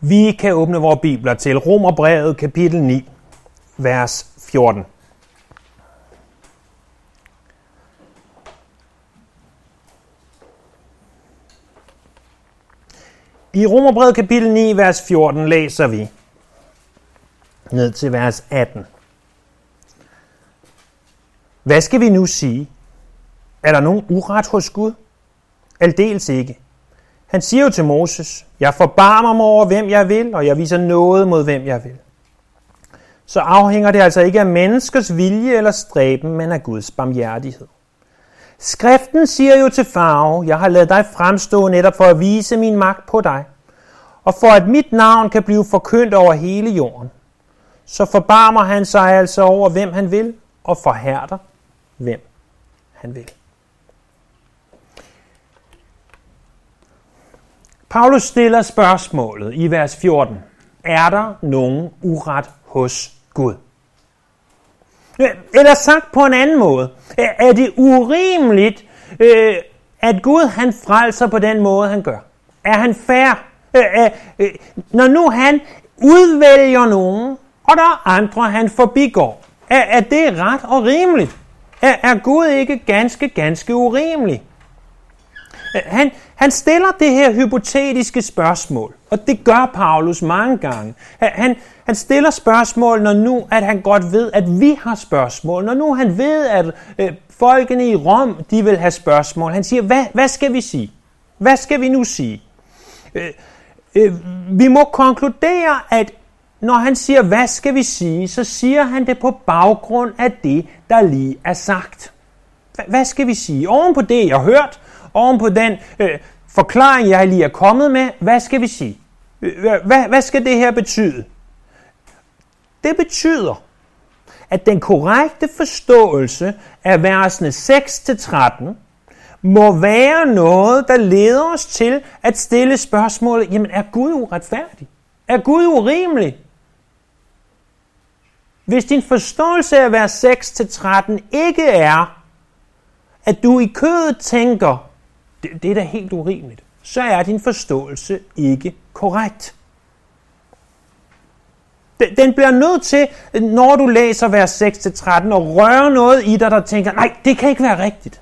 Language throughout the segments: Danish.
Vi kan åbne vores bibler til Romerbrevet kapitel 9, vers 14. I Romerbrevet kapitel 9, vers 14 læser vi ned til vers 18. Hvad skal vi nu sige? Er der nogen uret hos Gud? Aldeles ikke. Han siger jo til Moses, jeg forbarmer mig over, hvem jeg vil, og jeg viser noget mod, hvem jeg vil. Så afhænger det altså ikke af menneskers vilje eller stræben, men af Guds barmhjertighed. Skriften siger jo til farve, jeg har lavet dig fremstå netop for at vise min magt på dig, og for at mit navn kan blive forkyndt over hele jorden. Så forbarmer han sig altså over, hvem han vil, og forhærder, hvem han vil. Paulus stiller spørgsmålet i vers 14. Er der nogen uret hos Gud? Eller sagt på en anden måde. Er det urimeligt, øh, at Gud han frelser på den måde, han gør? Er han fair? Øh, øh, når nu han udvælger nogen, og der er andre, han forbigår. Er, er det ret og rimeligt? Er, er Gud ikke ganske, ganske urimelig? Han, han stiller det her hypotetiske spørgsmål, og det gør Paulus mange gange. Han, han stiller spørgsmål, når nu at han godt ved, at vi har spørgsmål. Når nu han ved, at øh, folkene i Rom, de vil have spørgsmål. Han siger, hvad, hvad skal vi sige? Hvad skal vi nu sige? Øh, øh, vi må konkludere, at når han siger, hvad skal vi sige, så siger han det på baggrund af det, der lige er sagt. Hvad skal vi sige? Oven på det, jeg har hørt, oven på den øh, forklaring, jeg lige er kommet med, hvad skal vi sige? Øh, hvad, hvad skal det her betyde? Det betyder, at den korrekte forståelse af versene 6-13 må være noget, der leder os til at stille spørgsmålet, jamen er Gud uretfærdig? Er Gud urimelig? Hvis din forståelse af vers 6-13 ikke er, at du i kødet tænker, det, det er da helt urimeligt, så er din forståelse ikke korrekt. Den bliver nødt til, når du læser vers 6-13, at røre noget i dig, der tænker, nej, det kan ikke være rigtigt.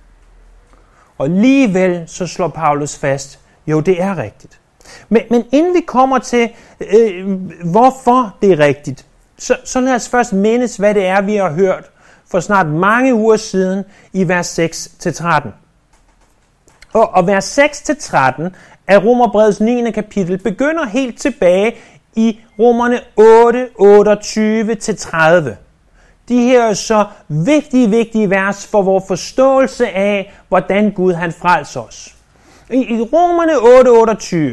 Og alligevel så slår Paulus fast, jo, det er rigtigt. Men, men inden vi kommer til, øh, hvorfor det er rigtigt, så, så lad os først mindes, hvad det er, vi har hørt for snart mange uger siden i vers 6-13. Og, og vers 6-13 af Romerbrevets 9. kapitel begynder helt tilbage i Romerne 8, 28-30. De her er så vigtige, vigtige vers for vores forståelse af, hvordan Gud han frelser os. I, i Romerne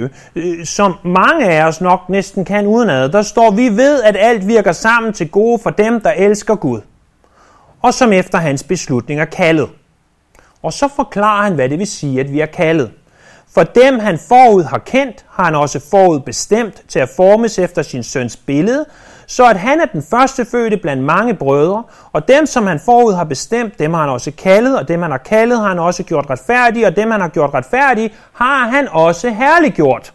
8:28, øh, som mange af os nok næsten kan udenad, der står, vi ved, at alt virker sammen til gode for dem, der elsker Gud, og som efter hans beslutning er kaldet. Og så forklarer han, hvad det vil sige, at vi er kaldet. For dem han forud har kendt, har han også forud bestemt til at formes efter sin søns billede, så at han er den første fødte blandt mange brødre, og dem, som han forud har bestemt, dem har han også kaldet, og dem, han har kaldet, har han også gjort retfærdige, og dem, han har gjort retfærdige, har han også herliggjort.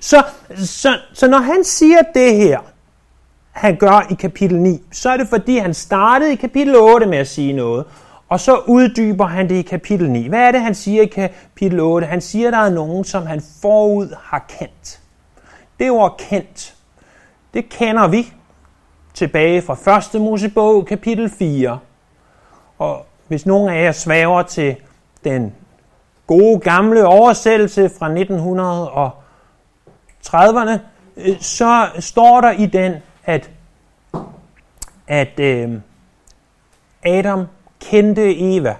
Så, så, så når han siger det her, han gør i kapitel 9, så er det fordi, han startede i kapitel 8 med at sige noget, og så uddyber han det i kapitel 9. Hvad er det, han siger i kapitel 8? Han siger, at der er nogen, som han forud har kendt. Det ord kendt, det kender vi tilbage fra 1. Mosebog, kapitel 4. Og hvis nogen af jer svæver til den gode gamle oversættelse fra 1930'erne, øh, så står der i den, at, at øh, Adam kendte Eva,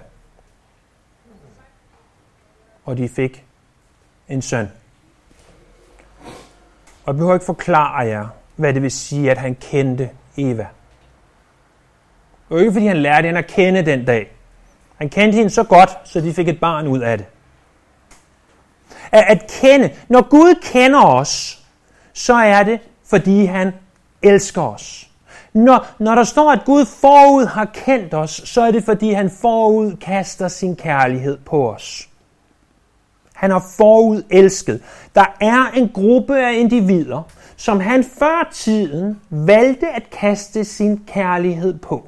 og de fik en søn. Og jeg behøver ikke forklare jer, hvad det vil sige, at han kendte Eva. Det var ikke, fordi han lærte hende at kende den dag. Han kendte hende så godt, så de fik et barn ud af det. At, at kende. Når Gud kender os, så er det, fordi han elsker os. Når, når der står, at Gud forud har kendt os, så er det, fordi han forud kaster sin kærlighed på os. Han har forud elsket. Der er en gruppe af individer, som han før tiden valgte at kaste sin kærlighed på.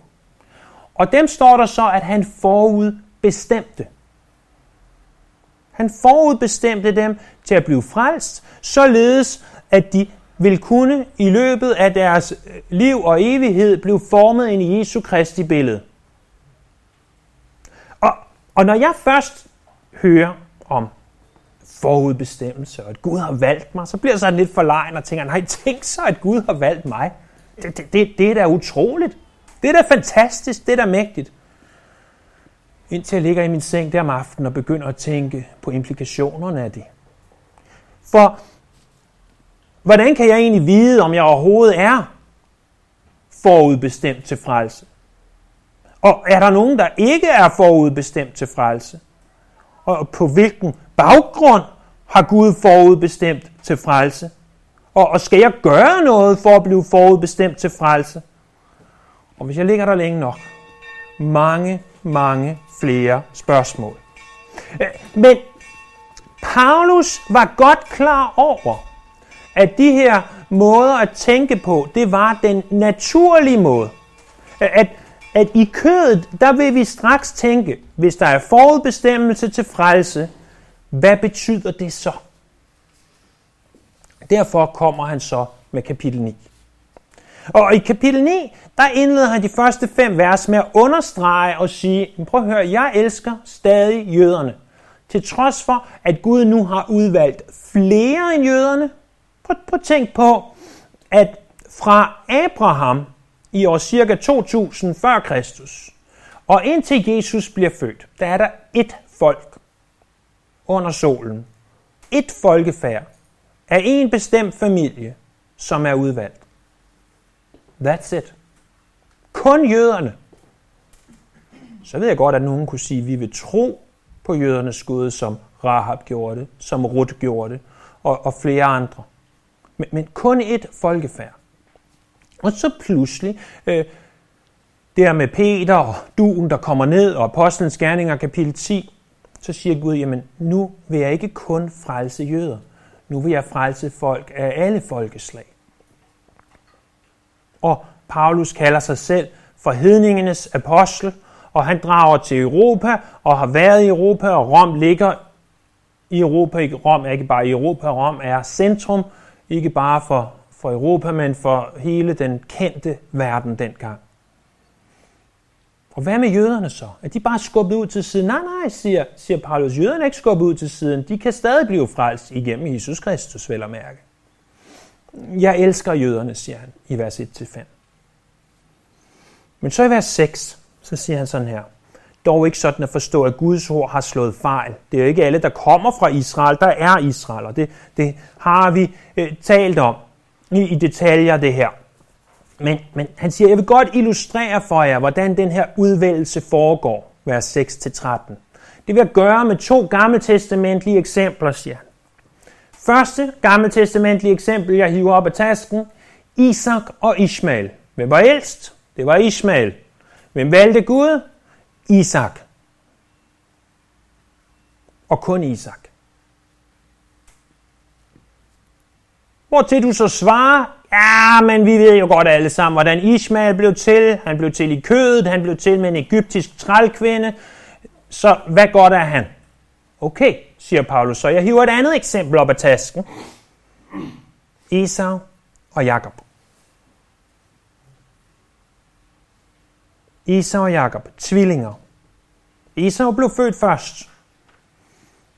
Og dem står der så, at han forud bestemte. Han forudbestemte dem til at blive frelst, således at de vil kunne i løbet af deres øh, liv og evighed blive formet ind i Jesu Kristi billede. Og, og når jeg først hører om forudbestemmelse, og at Gud har valgt mig, så bliver jeg sådan lidt forlegen og tænker, nej, tænk så, at Gud har valgt mig. Det, det, det, det er da utroligt. Det er da fantastisk, det er da mægtigt. Indtil jeg ligger i min seng der om aftenen og begynder at tænke på implikationerne af det. For hvordan kan jeg egentlig vide, om jeg overhovedet er forudbestemt til frelse? Og er der nogen, der ikke er forudbestemt til frelse? Og på hvilken baggrund har Gud forudbestemt til frelse? Og, og skal jeg gøre noget for at blive forudbestemt til frelse? Og hvis jeg ligger der længe nok, mange, mange flere spørgsmål. Øh, men Paulus var godt klar over, at de her måder at tænke på, det var den naturlige måde. At, at i kødet, der vil vi straks tænke, hvis der er forudbestemmelse til frelse, hvad betyder det så? Derfor kommer han så med kapitel 9. Og i kapitel 9, der indleder han de første fem vers med at understrege og sige, prøv at høre, jeg elsker stadig jøderne. Til trods for, at Gud nu har udvalgt flere end jøderne. Prøv, prøv at tænk på, at fra Abraham i år cirka 2000 før Kristus, og indtil Jesus bliver født, der er der et folk under solen. Et folkefærd af en bestemt familie, som er udvalgt. That's it. Kun jøderne. Så ved jeg godt, at nogen kunne sige, at vi vil tro på jødernes Gud, som Rahab gjorde det, som Ruth gjorde det, og, og flere andre. Men, men kun et folkefærd. Og så pludselig, øh, der med Peter og duen, der kommer ned, og Apostlenes Gerninger kapitel 10, så siger Gud, jamen nu vil jeg ikke kun frelse jøder. Nu vil jeg frelse folk af alle folkeslag. Og Paulus kalder sig selv for hedningenes apostel, og han drager til Europa og har været i Europa, og Rom ligger i Europa. Rom er ikke bare i Europa, Rom er centrum, ikke bare for, for Europa, men for hele den kendte verden dengang. Og hvad med jøderne så? Er de bare skubbet ud til siden? Nej, nej, siger, siger Paulus. Jøderne er ikke skubbet ud til siden. De kan stadig blive frelst igennem Jesus Kristus, vel at mærke. Jeg elsker jøderne, siger han i vers 1-5. Men så i vers 6, så siger han sådan her. Dog ikke sådan at forstå, at Guds ord har slået fejl. Det er jo ikke alle, der kommer fra Israel, der er Israel, og det, det har vi øh, talt om i, i detaljer det her. Men, men han siger, jeg vil godt illustrere for jer, hvordan den her udvælgelse foregår, vers 6-13. Det vil jeg gøre med to gammeltestamentlige eksempler, siger han. Første gammeltestamentlige eksempel, jeg hiver op af tasken, Isak og Ishmael. Hvem var ældst? Det var Ishmael. Hvem valgte Gud? Isak. Og kun Isak. Hvor til du så svarer, ja, men vi ved jo godt alle sammen, hvordan Ismael blev til. Han blev til i kødet, han blev til med en egyptisk trælkvinde. Så hvad godt er han? Okay, siger Paulus. Så jeg hiver et andet eksempel op af tasken. Esau og Jakob. Esau og Jakob, tvillinger. Esau blev født først,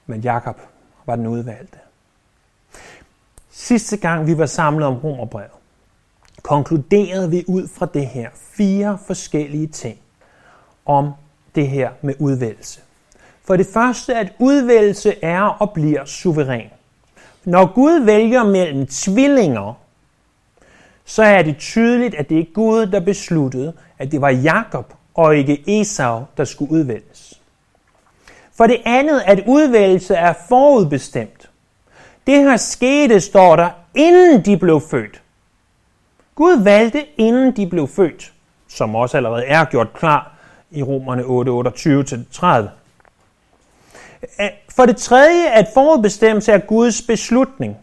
men Jakob var den udvalgte. Sidste gang vi var samlet om Romerbrevet, konkluderede vi ud fra det her fire forskellige ting om det her med udvælgelse. For det første, at udvælgelse er og bliver suveræn. Når Gud vælger mellem tvillinger, så er det tydeligt, at det er Gud, der besluttede, at det var Jakob og ikke Esau, der skulle udvælges. For det andet, at udvælgelse er forudbestemt. Det her skete, står der, inden de blev født. Gud valgte, inden de blev født, som også allerede er gjort klar i Romerne 8, 28-30. Øh, for det tredje, at forudbestemmelse er Guds beslutning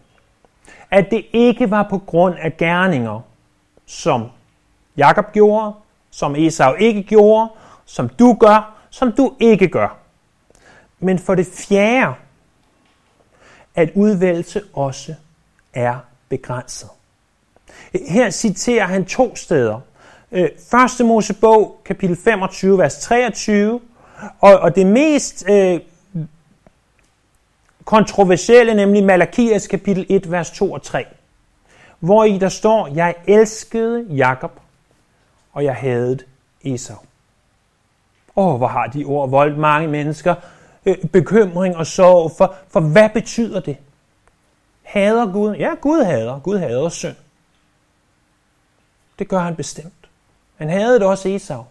at det ikke var på grund af gerninger, som Jakob gjorde, som Esau ikke gjorde, som du gør, som du ikke gør. Men for det fjerde, at udvælgelse også er begrænset. Her citerer han to steder. Øh, Første Mosebog, kapitel 25, vers 23, og, og det mest øh, kontroversielle, nemlig Malakias kapitel 1, vers 2 og 3, hvor i der står, jeg elskede Jakob, og jeg hadede Esau. Åh, oh, hvor har de ord voldt mange mennesker øh, bekymring og sorg for, for hvad betyder det? Hader Gud? Ja, Gud hader. Gud hader synd. Det gør han bestemt. Han havde også Esau.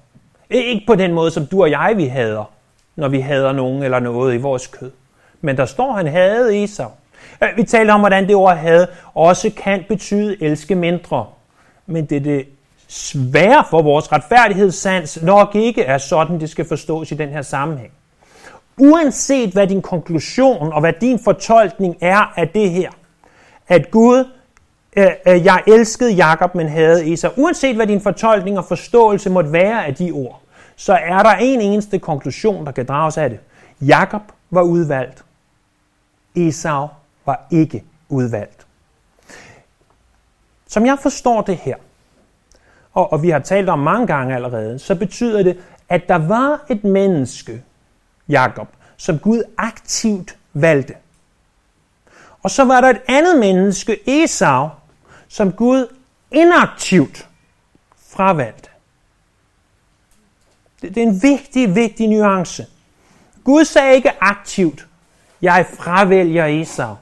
Ikke på den måde, som du og jeg vi hader, når vi hader nogen eller noget i vores kød. Men der står, han havde Esau. Øh, vi talte om, hvordan det ord havde også kan betyde elske mindre. Men det er det svære for vores retfærdighedssans nok ikke er sådan, det skal forstås i den her sammenhæng. Uanset hvad din konklusion og hvad din fortolkning er af det her, at Gud, øh, øh, jeg elskede Jakob, men havde Esau, uanset hvad din fortolkning og forståelse måtte være af de ord, så er der en eneste konklusion, der kan drages af det. Jakob var udvalgt. Esau var ikke udvalgt. Som jeg forstår det her, og, og vi har talt om mange gange allerede, så betyder det, at der var et menneske, Jakob, som Gud aktivt valgte. Og så var der et andet menneske, Esau, som Gud inaktivt fravalgte. Det, det er en vigtig, vigtig nuance. Gud sagde ikke aktivt, jeg fravælger Esau.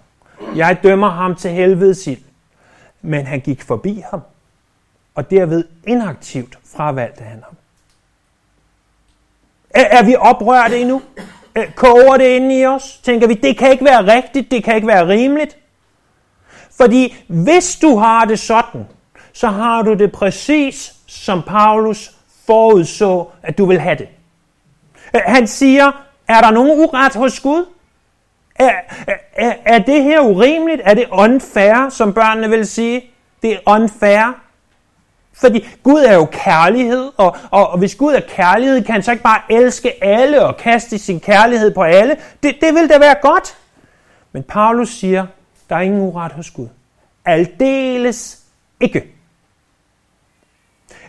Jeg dømmer ham til helvedes ild. Men han gik forbi ham, og derved inaktivt fravalgte han ham. Er, er vi oprørte endnu? Koger det inde i os? Tænker vi, det kan ikke være rigtigt, det kan ikke være rimeligt? Fordi hvis du har det sådan, så har du det præcis som Paulus forudså, at du vil have det. Han siger, er der nogen uret hos Gud? Er, er, er det her urimeligt? Er det unfair, som børnene vil sige? Det er unfair. Fordi Gud er jo kærlighed, og, og, og hvis Gud er kærlighed, kan han så ikke bare elske alle og kaste sin kærlighed på alle? Det, det vil da være godt. Men Paulus siger, der er ingen uret hos Gud. Aldeles ikke.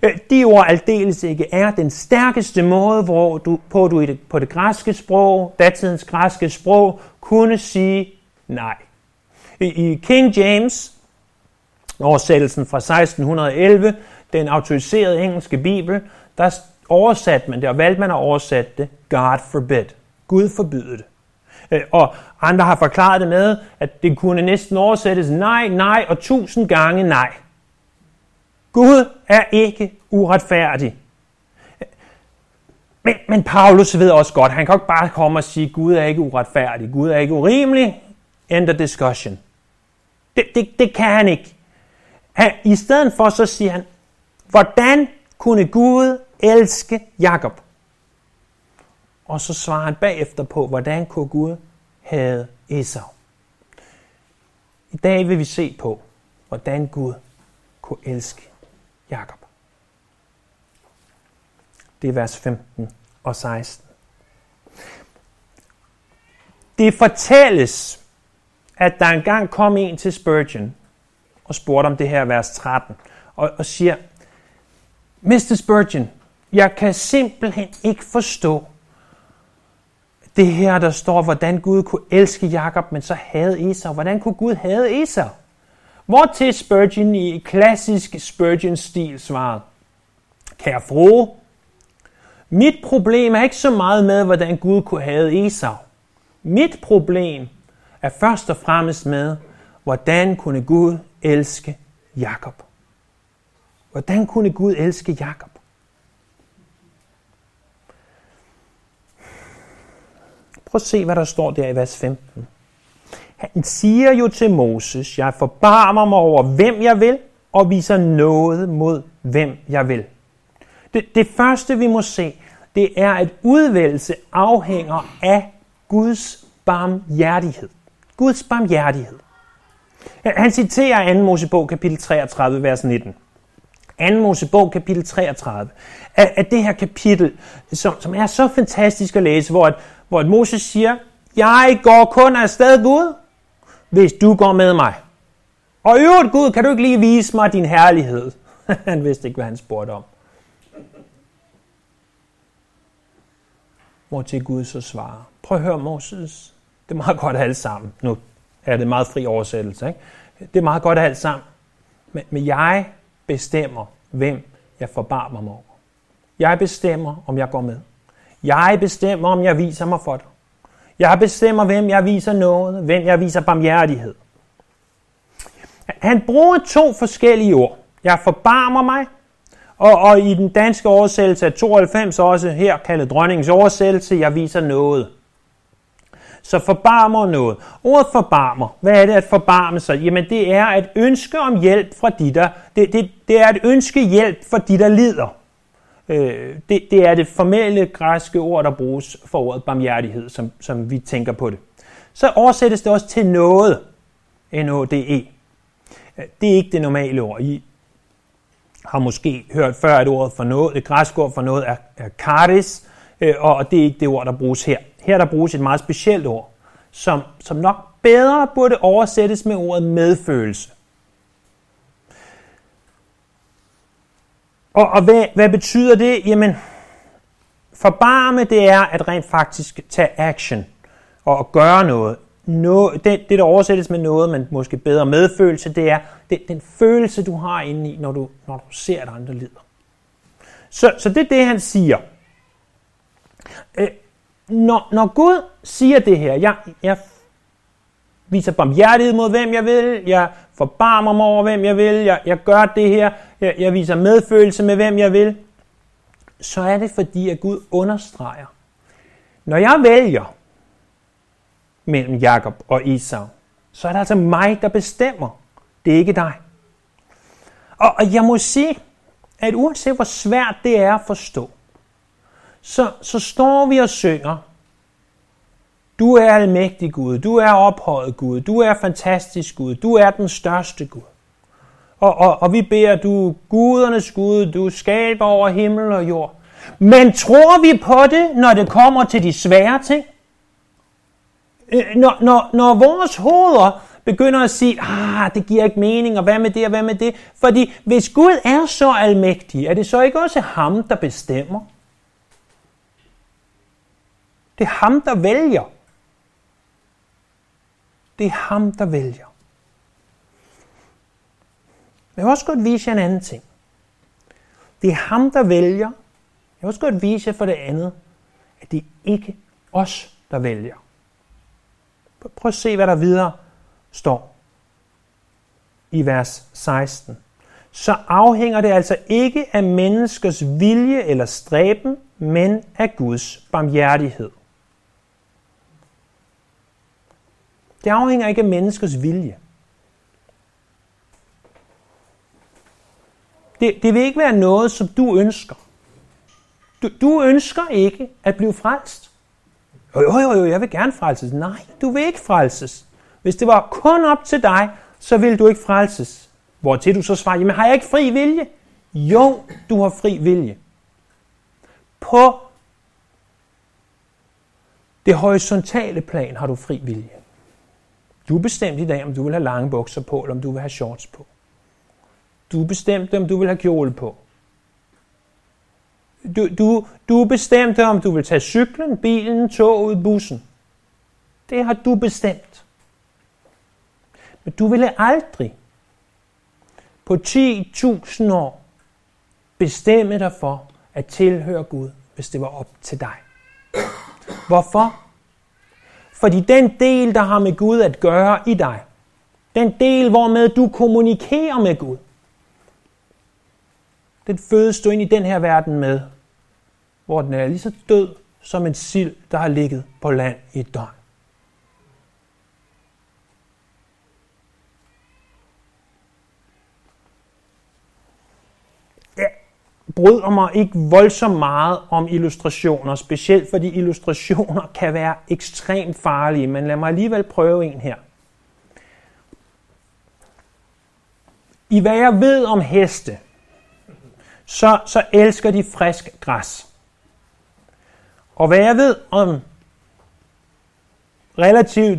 Øh, de ord aldeles ikke er den stærkeste måde, hvor du, på du i det, på det græske sprog, datidens græske sprog, kunne sige nej. I, King James, oversættelsen fra 1611, den autoriserede engelske bibel, der oversatte man det, og valgte man at oversætte det, God forbid. Gud forbyde det. Øh, og andre har forklaret det med, at det kunne næsten oversættes nej, nej og tusind gange nej. Gud er ikke uretfærdig. Men, men Paulus ved også godt, han kan ikke bare komme og sige, Gud er ikke uretfærdig, Gud er ikke urimelig. End of discussion. Det, det, det kan han ikke. Han, I stedet for så siger han, hvordan kunne Gud elske Jakob? Og så svarer han bagefter på, hvordan kunne Gud have Esau. I dag vil vi se på, hvordan Gud kunne elske Jakob. Det er vers 15 og 16. Det fortælles, at der engang kom en til Spurgeon og spurgte om det her vers 13, og, og siger, Mr. Spurgeon, jeg kan simpelthen ikke forstå det her, der står, hvordan Gud kunne elske Jakob, men så havde Esau. Hvordan kunne Gud have Esau? Hvor til Spurgeon i klassisk Spurgeon-stil svarede, Kære frue, mit problem er ikke så meget med, hvordan Gud kunne have Esau. Mit problem er først og fremmest med, hvordan kunne Gud elske Jakob. Hvordan kunne Gud elske Jakob? Prøv at se, hvad der står der i vers 15. Han siger jo til Moses, jeg forbarmer mig over, hvem jeg vil, og viser noget mod, hvem jeg vil. Det, det første, vi må se, det er, at udvælgelse afhænger af Guds barmhjertighed. Guds barmhjertighed. Han citerer 2. Mosebog kapitel 33, vers 19. 2. Mosebog kapitel 33 At, at det her kapitel, som, som er så fantastisk at læse, hvor, at, hvor at Moses siger, jeg går kun afsted, Gud, hvis du går med mig. Og i øvrigt, Gud, kan du ikke lige vise mig din herlighed? han vidste ikke, hvad han spurgte om. Hvor til Gud så svarer. Prøv at høre Moses. Det er meget godt alt sammen. Nu er det meget fri oversættelse. Ikke? Det er meget godt alt sammen. Men, men jeg bestemmer, hvem jeg forbarmer mig over. Jeg bestemmer, om jeg går med. Jeg bestemmer, om jeg viser mig for dig. Jeg bestemmer, hvem jeg viser noget, hvem jeg viser barmhjertighed. Han bruger to forskellige ord. Jeg forbarmer mig, og, og i den danske oversættelse af 92 også her kaldet dronningens oversættelse, jeg viser noget. Så forbarmer noget. Ordet forbarmer, hvad er det at forbarme sig? Jamen det er at ønske om hjælp fra de der, det, det, det er at ønske hjælp for de der lider. Øh, det, det er det formelle græske ord, der bruges for ordet barmhjertighed, som, som vi tænker på det. Så oversættes det også til noget. N-O-D-E. Øh, det er ikke det normale ord. I har måske hørt før, at ordet for noget, det græske ord for noget er, er karis, øh, og det er ikke det ord, der bruges her. Her der bruges et meget specielt ord, som, som nok bedre burde oversættes med ordet medfølelse. Og, og hvad, hvad betyder det? Jamen, forbarme det er at rent faktisk tage action og gøre noget. No, det, det, der oversættes med noget, men måske bedre medfølelse, det er det, den følelse, du har inde i, når du, når du ser, at andre lider. Så, så det er det, han siger. Øh, når, når Gud siger det her, jeg, jeg viser barmhjertighed mod hvem jeg vil, jeg forbarmer mig over hvem jeg vil, jeg, jeg gør det her, jeg, jeg viser medfølelse med hvem jeg vil, så er det fordi, at Gud understreger, når jeg vælger mellem Jakob og Esau, så er det altså mig, der bestemmer. Det er ikke dig. Og, og jeg må sige, at uanset hvor svært det er at forstå, så, så står vi og synger, du er almægtig Gud, du er ophøjet Gud, du er fantastisk Gud, du er den største Gud. Og, og, og vi beder, du gudernes Gud, du skaber over himmel og jord. Men tror vi på det, når det kommer til de svære ting? Øh, når, når, når vores hoveder begynder at sige, ah, det giver ikke mening, og hvad med det, og hvad med det? Fordi hvis Gud er så almægtig, er det så ikke også ham, der bestemmer? Det er ham, der vælger. Det er ham, der vælger. Men jeg vil også godt vise jer en anden ting. Det er ham, der vælger. Jeg vil også godt vise jer for det andet, at det er ikke os, der vælger. Prøv at se, hvad der videre står i vers 16. Så afhænger det altså ikke af menneskers vilje eller stræben, men af Guds barmhjertighed. Det afhænger ikke af menneskets vilje. Det, det vil ikke være noget, som du ønsker. Du, du ønsker ikke at blive frelst. Jo, jo, jo, jo, jeg vil gerne frelses. Nej, du vil ikke frelses. Hvis det var kun op til dig, så vil du ikke frelses. Hvor til du så svarer, jamen har jeg ikke fri vilje? Jo, du har fri vilje. På det horisontale plan har du fri vilje. Du bestemte i dag, om du vil have lange bukser på, eller om du vil have shorts på. Du bestemte, om du vil have kjole på. Du, du, du bestemte, om du vil tage cyklen, bilen, toget, bussen. Det har du bestemt. Men du ville aldrig på 10.000 år bestemme dig for at tilhøre Gud, hvis det var op til dig. Hvorfor? Fordi den del, der har med Gud at gøre i dig, den del, hvormed du kommunikerer med Gud, den fødes du ind i den her verden med, hvor den er lige så død som en sild, der har ligget på land i et døgn. Jeg bryder mig ikke voldsomt meget om illustrationer, specielt fordi illustrationer kan være ekstremt farlige, men lad mig alligevel prøve en her. I hvad jeg ved om heste, så, så elsker de frisk græs. Og hvad jeg ved om relativt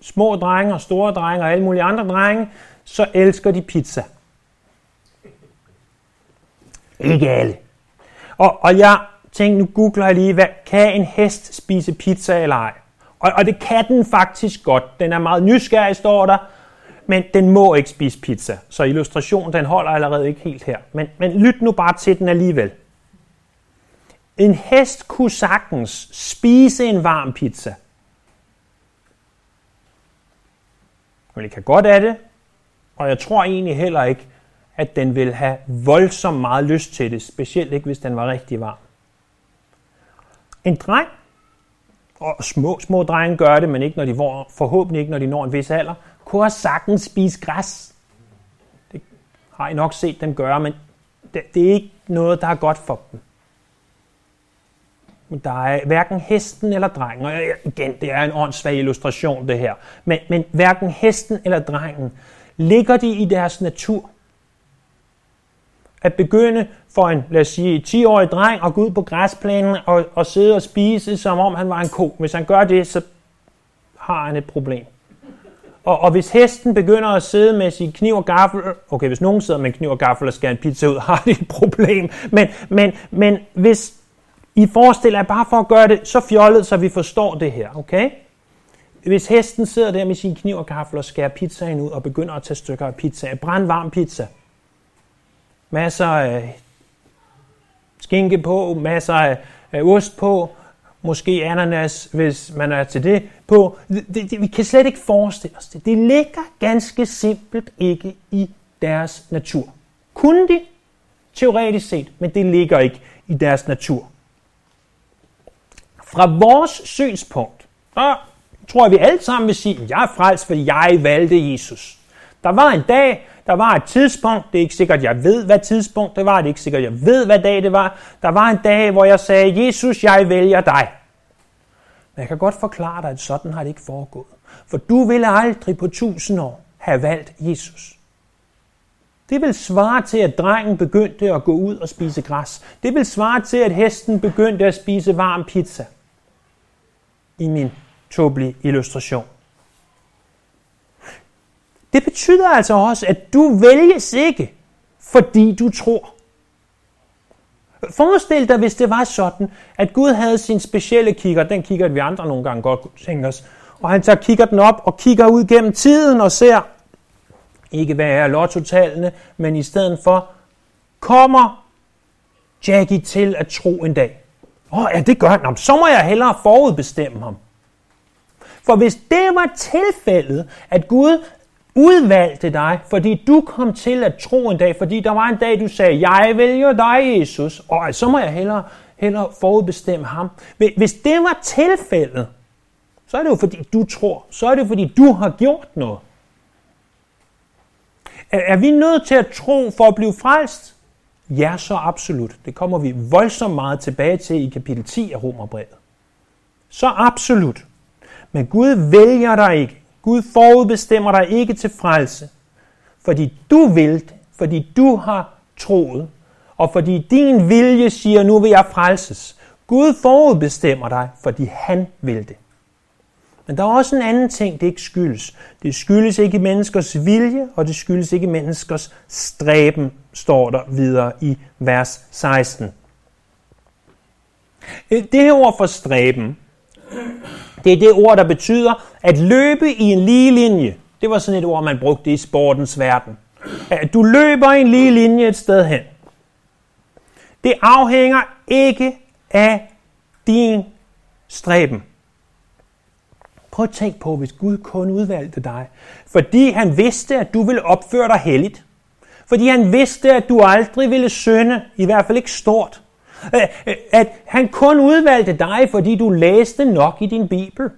små drenge og store drenge og alle mulige andre drenge, så elsker de pizza. Ikke alle. Og, og jeg tænkte, nu googler jeg lige, hvad, kan en hest spise pizza eller ej? Og, og det kan den faktisk godt. Den er meget nysgerrig, står der, men den må ikke spise pizza. Så illustrationen, den holder allerede ikke helt her. Men, men lyt nu bare til den alligevel. En hest kunne sagtens spise en varm pizza. Men det kan godt af det, og jeg tror egentlig heller ikke, at den vil have voldsomt meget lyst til det, specielt ikke hvis den var rigtig varm. En dreng, og små, små drenge gør det, men ikke når de får, forhåbentlig ikke når de når en vis alder, kunne have sagtens spise græs. Det har I nok set dem gøre, men det, det er ikke noget, der er godt for dem. Der er hverken hesten eller drengen, og igen, det er en åndssvag illustration det her, men, men hverken hesten eller drengen ligger de i deres natur. At begynde for en, lad os sige, 10-årig dreng at gå ud på græsplænen og, og sidde og spise, som om han var en ko. Hvis han gør det, så har han et problem. Og, og hvis hesten begynder at sidde med sin kniv og gaffel, okay, hvis nogen sidder med en kniv og gaffel og skærer en pizza ud, har de et problem. Men, men, men hvis I forestiller jer bare for at gøre det så fjollet, så vi forstår det her, okay? Hvis hesten sidder der med sin kniv og gaffel og skærer pizzaen ud og begynder at tage stykker af pizza, brandvarm pizza, masser af skinke på, masser af, af ost på, måske ananas, hvis man er til det, på. Det, det, vi kan slet ikke forestille os det. Det ligger ganske simpelt ikke i deres natur. Kunne de? Teoretisk set, men det ligger ikke i deres natur. Fra vores synspunkt, så tror jeg, vi alle sammen vil sige, jeg er frelst, fordi jeg valgte Jesus. Der var en dag, der var et tidspunkt, det er ikke sikkert, jeg ved, hvad tidspunkt det var, det er ikke sikkert, jeg ved, hvad dag det var. Der var en dag, hvor jeg sagde, Jesus, jeg vælger dig. Men jeg kan godt forklare dig, at sådan har det ikke foregået. For du ville aldrig på tusind år have valgt Jesus. Det vil svare til, at drengen begyndte at gå ud og spise græs. Det vil svare til, at hesten begyndte at spise varm pizza. I min tåbelige illustration. Det betyder altså også, at du vælges ikke, fordi du tror. Forestil dig, hvis det var sådan, at Gud havde sin specielle kigger, den kigger vi andre nogle gange godt tænker os, og han tager kigger den op og kigger ud gennem tiden og ser, ikke hvad er lottotallene, men i stedet for, kommer Jackie til at tro en dag. Åh, oh, ja, det gør han. Så må jeg hellere forudbestemme ham. For hvis det var tilfældet, at Gud udvalgte dig, fordi du kom til at tro en dag, fordi der var en dag, du sagde, jeg vælger dig, Jesus, og altså, så må jeg hellere, hellere forudbestemme ham. Hvis det var tilfældet, så er det jo fordi, du tror. Så er det jo fordi, du har gjort noget. Er vi nødt til at tro for at blive frelst? Ja, så absolut. Det kommer vi voldsomt meget tilbage til i kapitel 10 af Romerbrevet. Så absolut. Men Gud vælger dig ikke. Gud forudbestemmer dig ikke til frelse, fordi du vil det, fordi du har troet, og fordi din vilje siger, nu vil jeg frelses. Gud forudbestemmer dig, fordi han vil det. Men der er også en anden ting, det ikke skyldes. Det skyldes ikke menneskers vilje, og det skyldes ikke menneskers stræben, står der videre i vers 16. Det her ord for stræben, det er det ord, der betyder at løbe i en lige linje. Det var sådan et ord, man brugte i sportens verden. At du løber i en lige linje et sted hen. Det afhænger ikke af din stræben. Prøv at tænke på, hvis Gud kun udvalgte dig, fordi han vidste, at du ville opføre dig helligt. Fordi han vidste, at du aldrig ville synde, i hvert fald ikke stort. At han kun udvalgte dig, fordi du læste nok i din Bibel.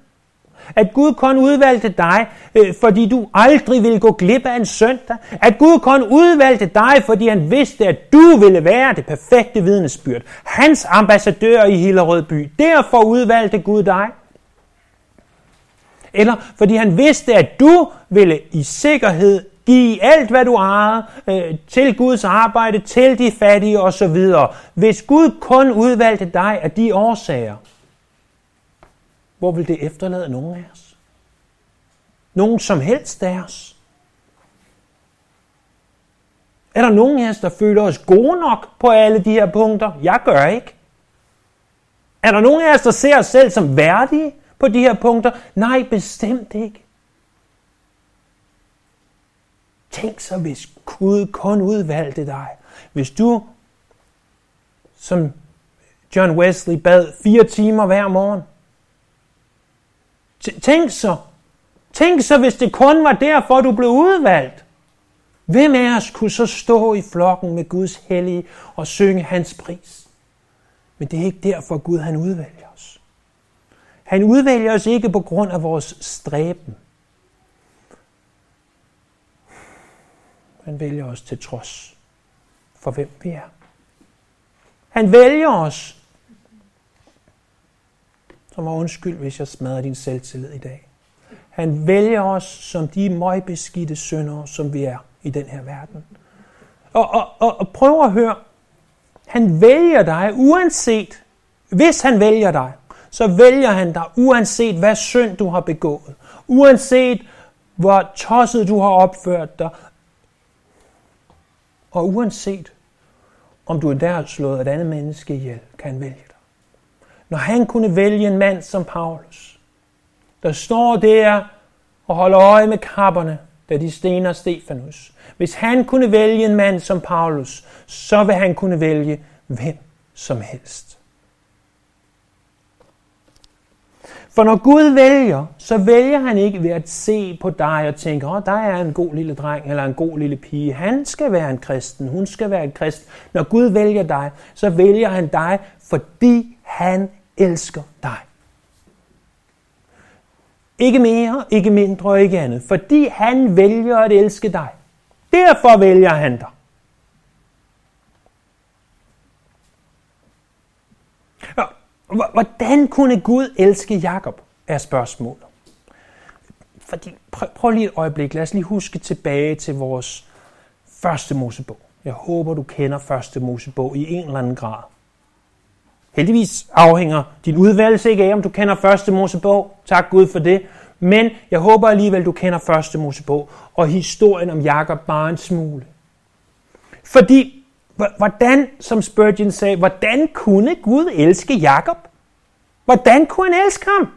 At Gud kun udvalgte dig, øh, fordi du aldrig ville gå glip af en søndag. At Gud kun udvalgte dig, fordi han vidste, at du ville være det perfekte vidnesbyrd. Hans ambassadør i Hillerød by. Derfor udvalgte Gud dig. Eller fordi han vidste, at du ville i sikkerhed Giv alt, hvad du har, øh, til Guds arbejde, til de fattige osv. Hvis Gud kun udvalgte dig af de årsager, hvor vil det efterlade nogen af os? Nogen som helst af os? Er der nogen af os, der føler os gode nok på alle de her punkter? Jeg gør ikke. Er der nogen af os, der ser os selv som værdige på de her punkter? Nej, bestemt ikke. Tænk så, hvis Gud kun udvalgte dig. Hvis du, som John Wesley bad fire timer hver morgen. Tænk så. Tænk så, hvis det kun var derfor, du blev udvalgt. Hvem af os kunne så stå i flokken med Guds hellige og synge hans pris? Men det er ikke derfor, Gud han udvælger os. Han udvælger os ikke på grund af vores stræben. Han vælger os til trods for hvem vi er. Han vælger os. Så må undskyld, hvis jeg smadrer din selvtillid i dag. Han vælger os som de møgbeskidte syndere, som vi er i den her verden. Og, og, og, og prøv at høre. Han vælger dig uanset, hvis han vælger dig, så vælger han dig uanset hvad synd du har begået. Uanset hvor tosset du har opført dig. Og uanset om du er der slået et andet menneske ihjel, kan han vælge dig. Når han kunne vælge en mand som Paulus, der står der og holder øje med kapperne, da de stener Stefanus. Hvis han kunne vælge en mand som Paulus, så vil han kunne vælge hvem som helst. For når Gud vælger, så vælger han ikke ved at se på dig og tænke, åh, oh, der er en god lille dreng eller en god lille pige. Han skal være en kristen, hun skal være en kristen. Når Gud vælger dig, så vælger han dig, fordi han elsker dig. Ikke mere, ikke mindre og ikke andet. Fordi han vælger at elske dig. Derfor vælger han dig. Hvordan kunne Gud elske Jakob, er spørgsmålet. Fordi, prøv, prøv lige et øjeblik, lad os lige huske tilbage til vores første Mosebog. Jeg håber, du kender første Mosebog i en eller anden grad. Heldigvis afhænger din udvalgelse ikke af, om du kender første Mosebog. Tak Gud for det. Men jeg håber alligevel, du kender første Mosebog og historien om Jakob bare en smule. Fordi, hvordan, som Spurgeon sagde, hvordan kunne Gud elske Jakob? Hvordan kunne han elske ham?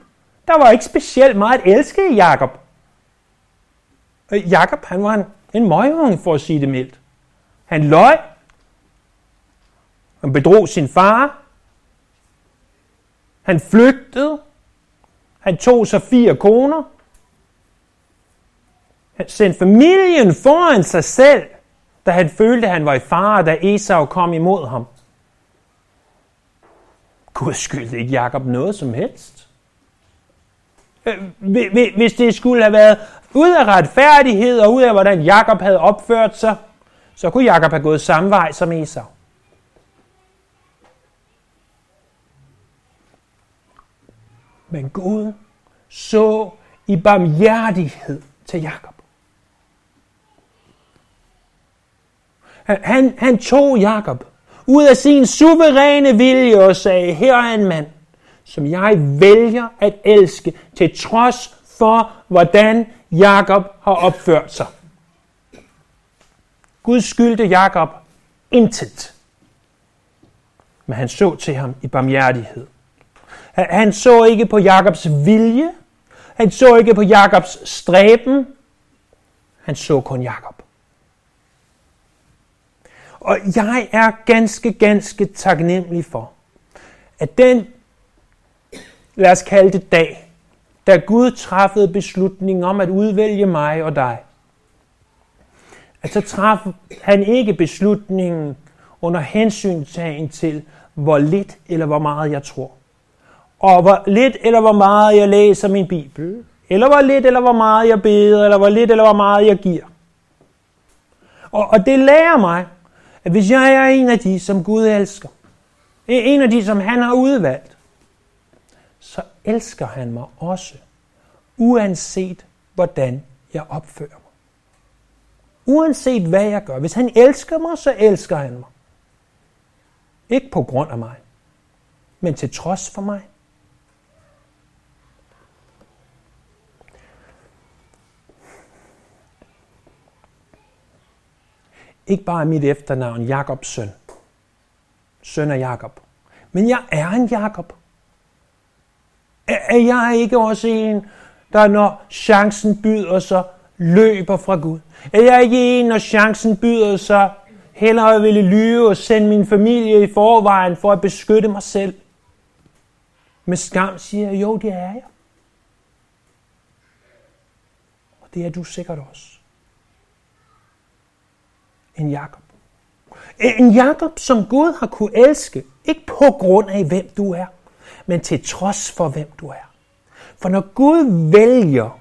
Der var ikke specielt meget at elske i Jakob. Øh, Jakob, han var en, en møgung, for at sige det mildt. Han løj. Han bedrog sin far. Han flygtede. Han tog sig fire koner. Han sendte familien foran sig selv, da han følte, at han var i fare, da Esau kom imod ham. Gud skyldte ikke Jakob noget som helst. Øh, hvis det skulle have været ud af retfærdighed og ud af, hvordan Jakob havde opført sig, så kunne Jakob have gået samme vej som Esau. Men Gud så i barmhjertighed til Jakob. Han, han tog Jakob ud af sin suveræne vilje og sagde, her er en mand, som jeg vælger at elske, til trods for, hvordan Jakob har opført sig. Gud skyldte Jakob intet. Men han så til ham i barmhjertighed. Han så ikke på Jakobs vilje. Han så ikke på Jakobs stræben. Han så kun Jakob. Og jeg er ganske, ganske taknemmelig for, at den, lad os kalde det dag, da Gud træffede beslutningen om at udvælge mig og dig, at så traf han ikke beslutningen under hensyntagen til, hvor lidt eller hvor meget jeg tror og hvor lidt eller hvor meget jeg læser min Bibel, eller hvor lidt eller hvor meget jeg beder, eller hvor lidt eller hvor meget jeg giver. Og, og det lærer mig, at hvis jeg er en af de, som Gud elsker, en af de, som han har udvalgt, så elsker han mig også, uanset hvordan jeg opfører mig. Uanset hvad jeg gør. Hvis han elsker mig, så elsker han mig. Ikke på grund af mig, men til trods for mig. Ikke bare mit efternavn, Jakobs søn. Søn af Jakob. Men jeg er en Jakob. Er jeg ikke også en, der når chancen byder sig, løber fra Gud? Er jeg ikke en, når chancen byder sig, hellere ville lyve og sende min familie i forvejen for at beskytte mig selv? Med skam siger jeg, jo, det er jeg. Og det er du sikkert også. En Jakob. Eh, en Jakob, som Gud har kunne elske, ikke på grund af, hvem du er, men til trods for, hvem du er. For når Gud vælger,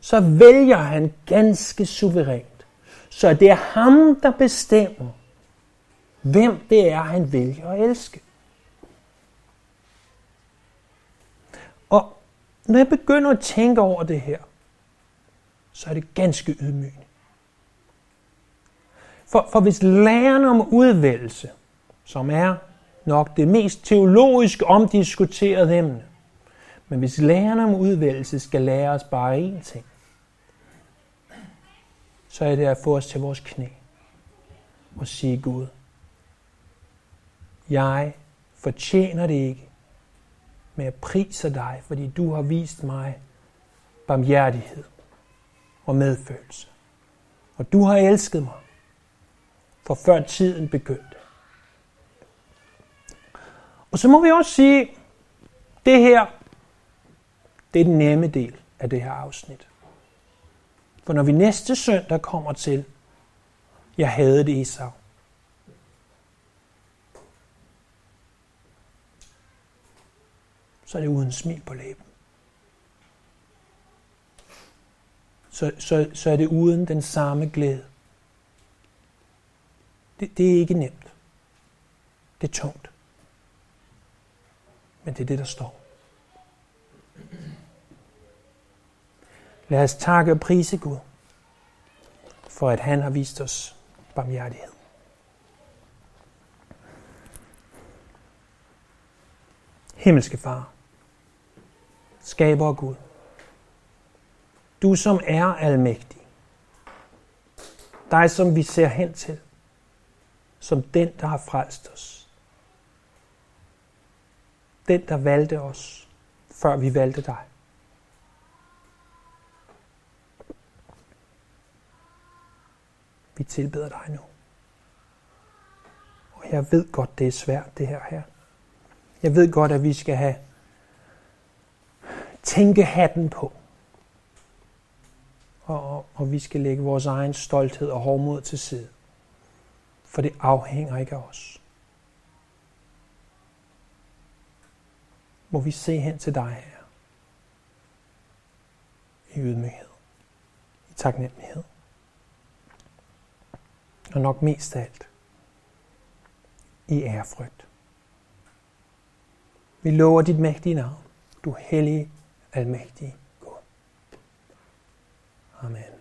så vælger han ganske suverænt. Så det er ham, der bestemmer, hvem det er, han vælger at elske. Og når jeg begynder at tænke over det her, så er det ganske ydmygende. For, for hvis læren om udvælgelse, som er nok det mest teologisk omdiskuterede emne, men hvis læren om udvælgelse skal lære os bare én ting, så er det at få os til vores knæ og sige Gud, jeg fortjener det ikke, men jeg priser dig, fordi du har vist mig barmhjertighed og medfølelse. Og du har elsket mig, for før tiden begyndte. Og så må vi også sige, det her, det er den nemme del af det her afsnit. For når vi næste søndag kommer til, jeg havde det Esau, så er det uden smil på læben. Så, så, så er det uden den samme glæde. Det, det er ikke nemt. Det er tungt. Men det er det, der står. Lad os takke og prise Gud, for at han har vist os barmhjertighed. Himmelske Far, skaber Gud, du som er almægtig, dig som vi ser hen til, som den, der har frelst os. Den, der valgte os, før vi valgte dig. Vi tilbeder dig nu. Og jeg ved godt, det er svært, det her her. Jeg ved godt, at vi skal have tænkehatten på. Og, og, og vi skal lægge vores egen stolthed og hårdmod til side. For det afhænger ikke af os. Må vi se hen til dig her. I ydmyghed. I taknemmelighed. Og nok mest af alt. I ærefrygt. Vi lover dit mægtige navn. Du hellige, almægtige Gud. Amen.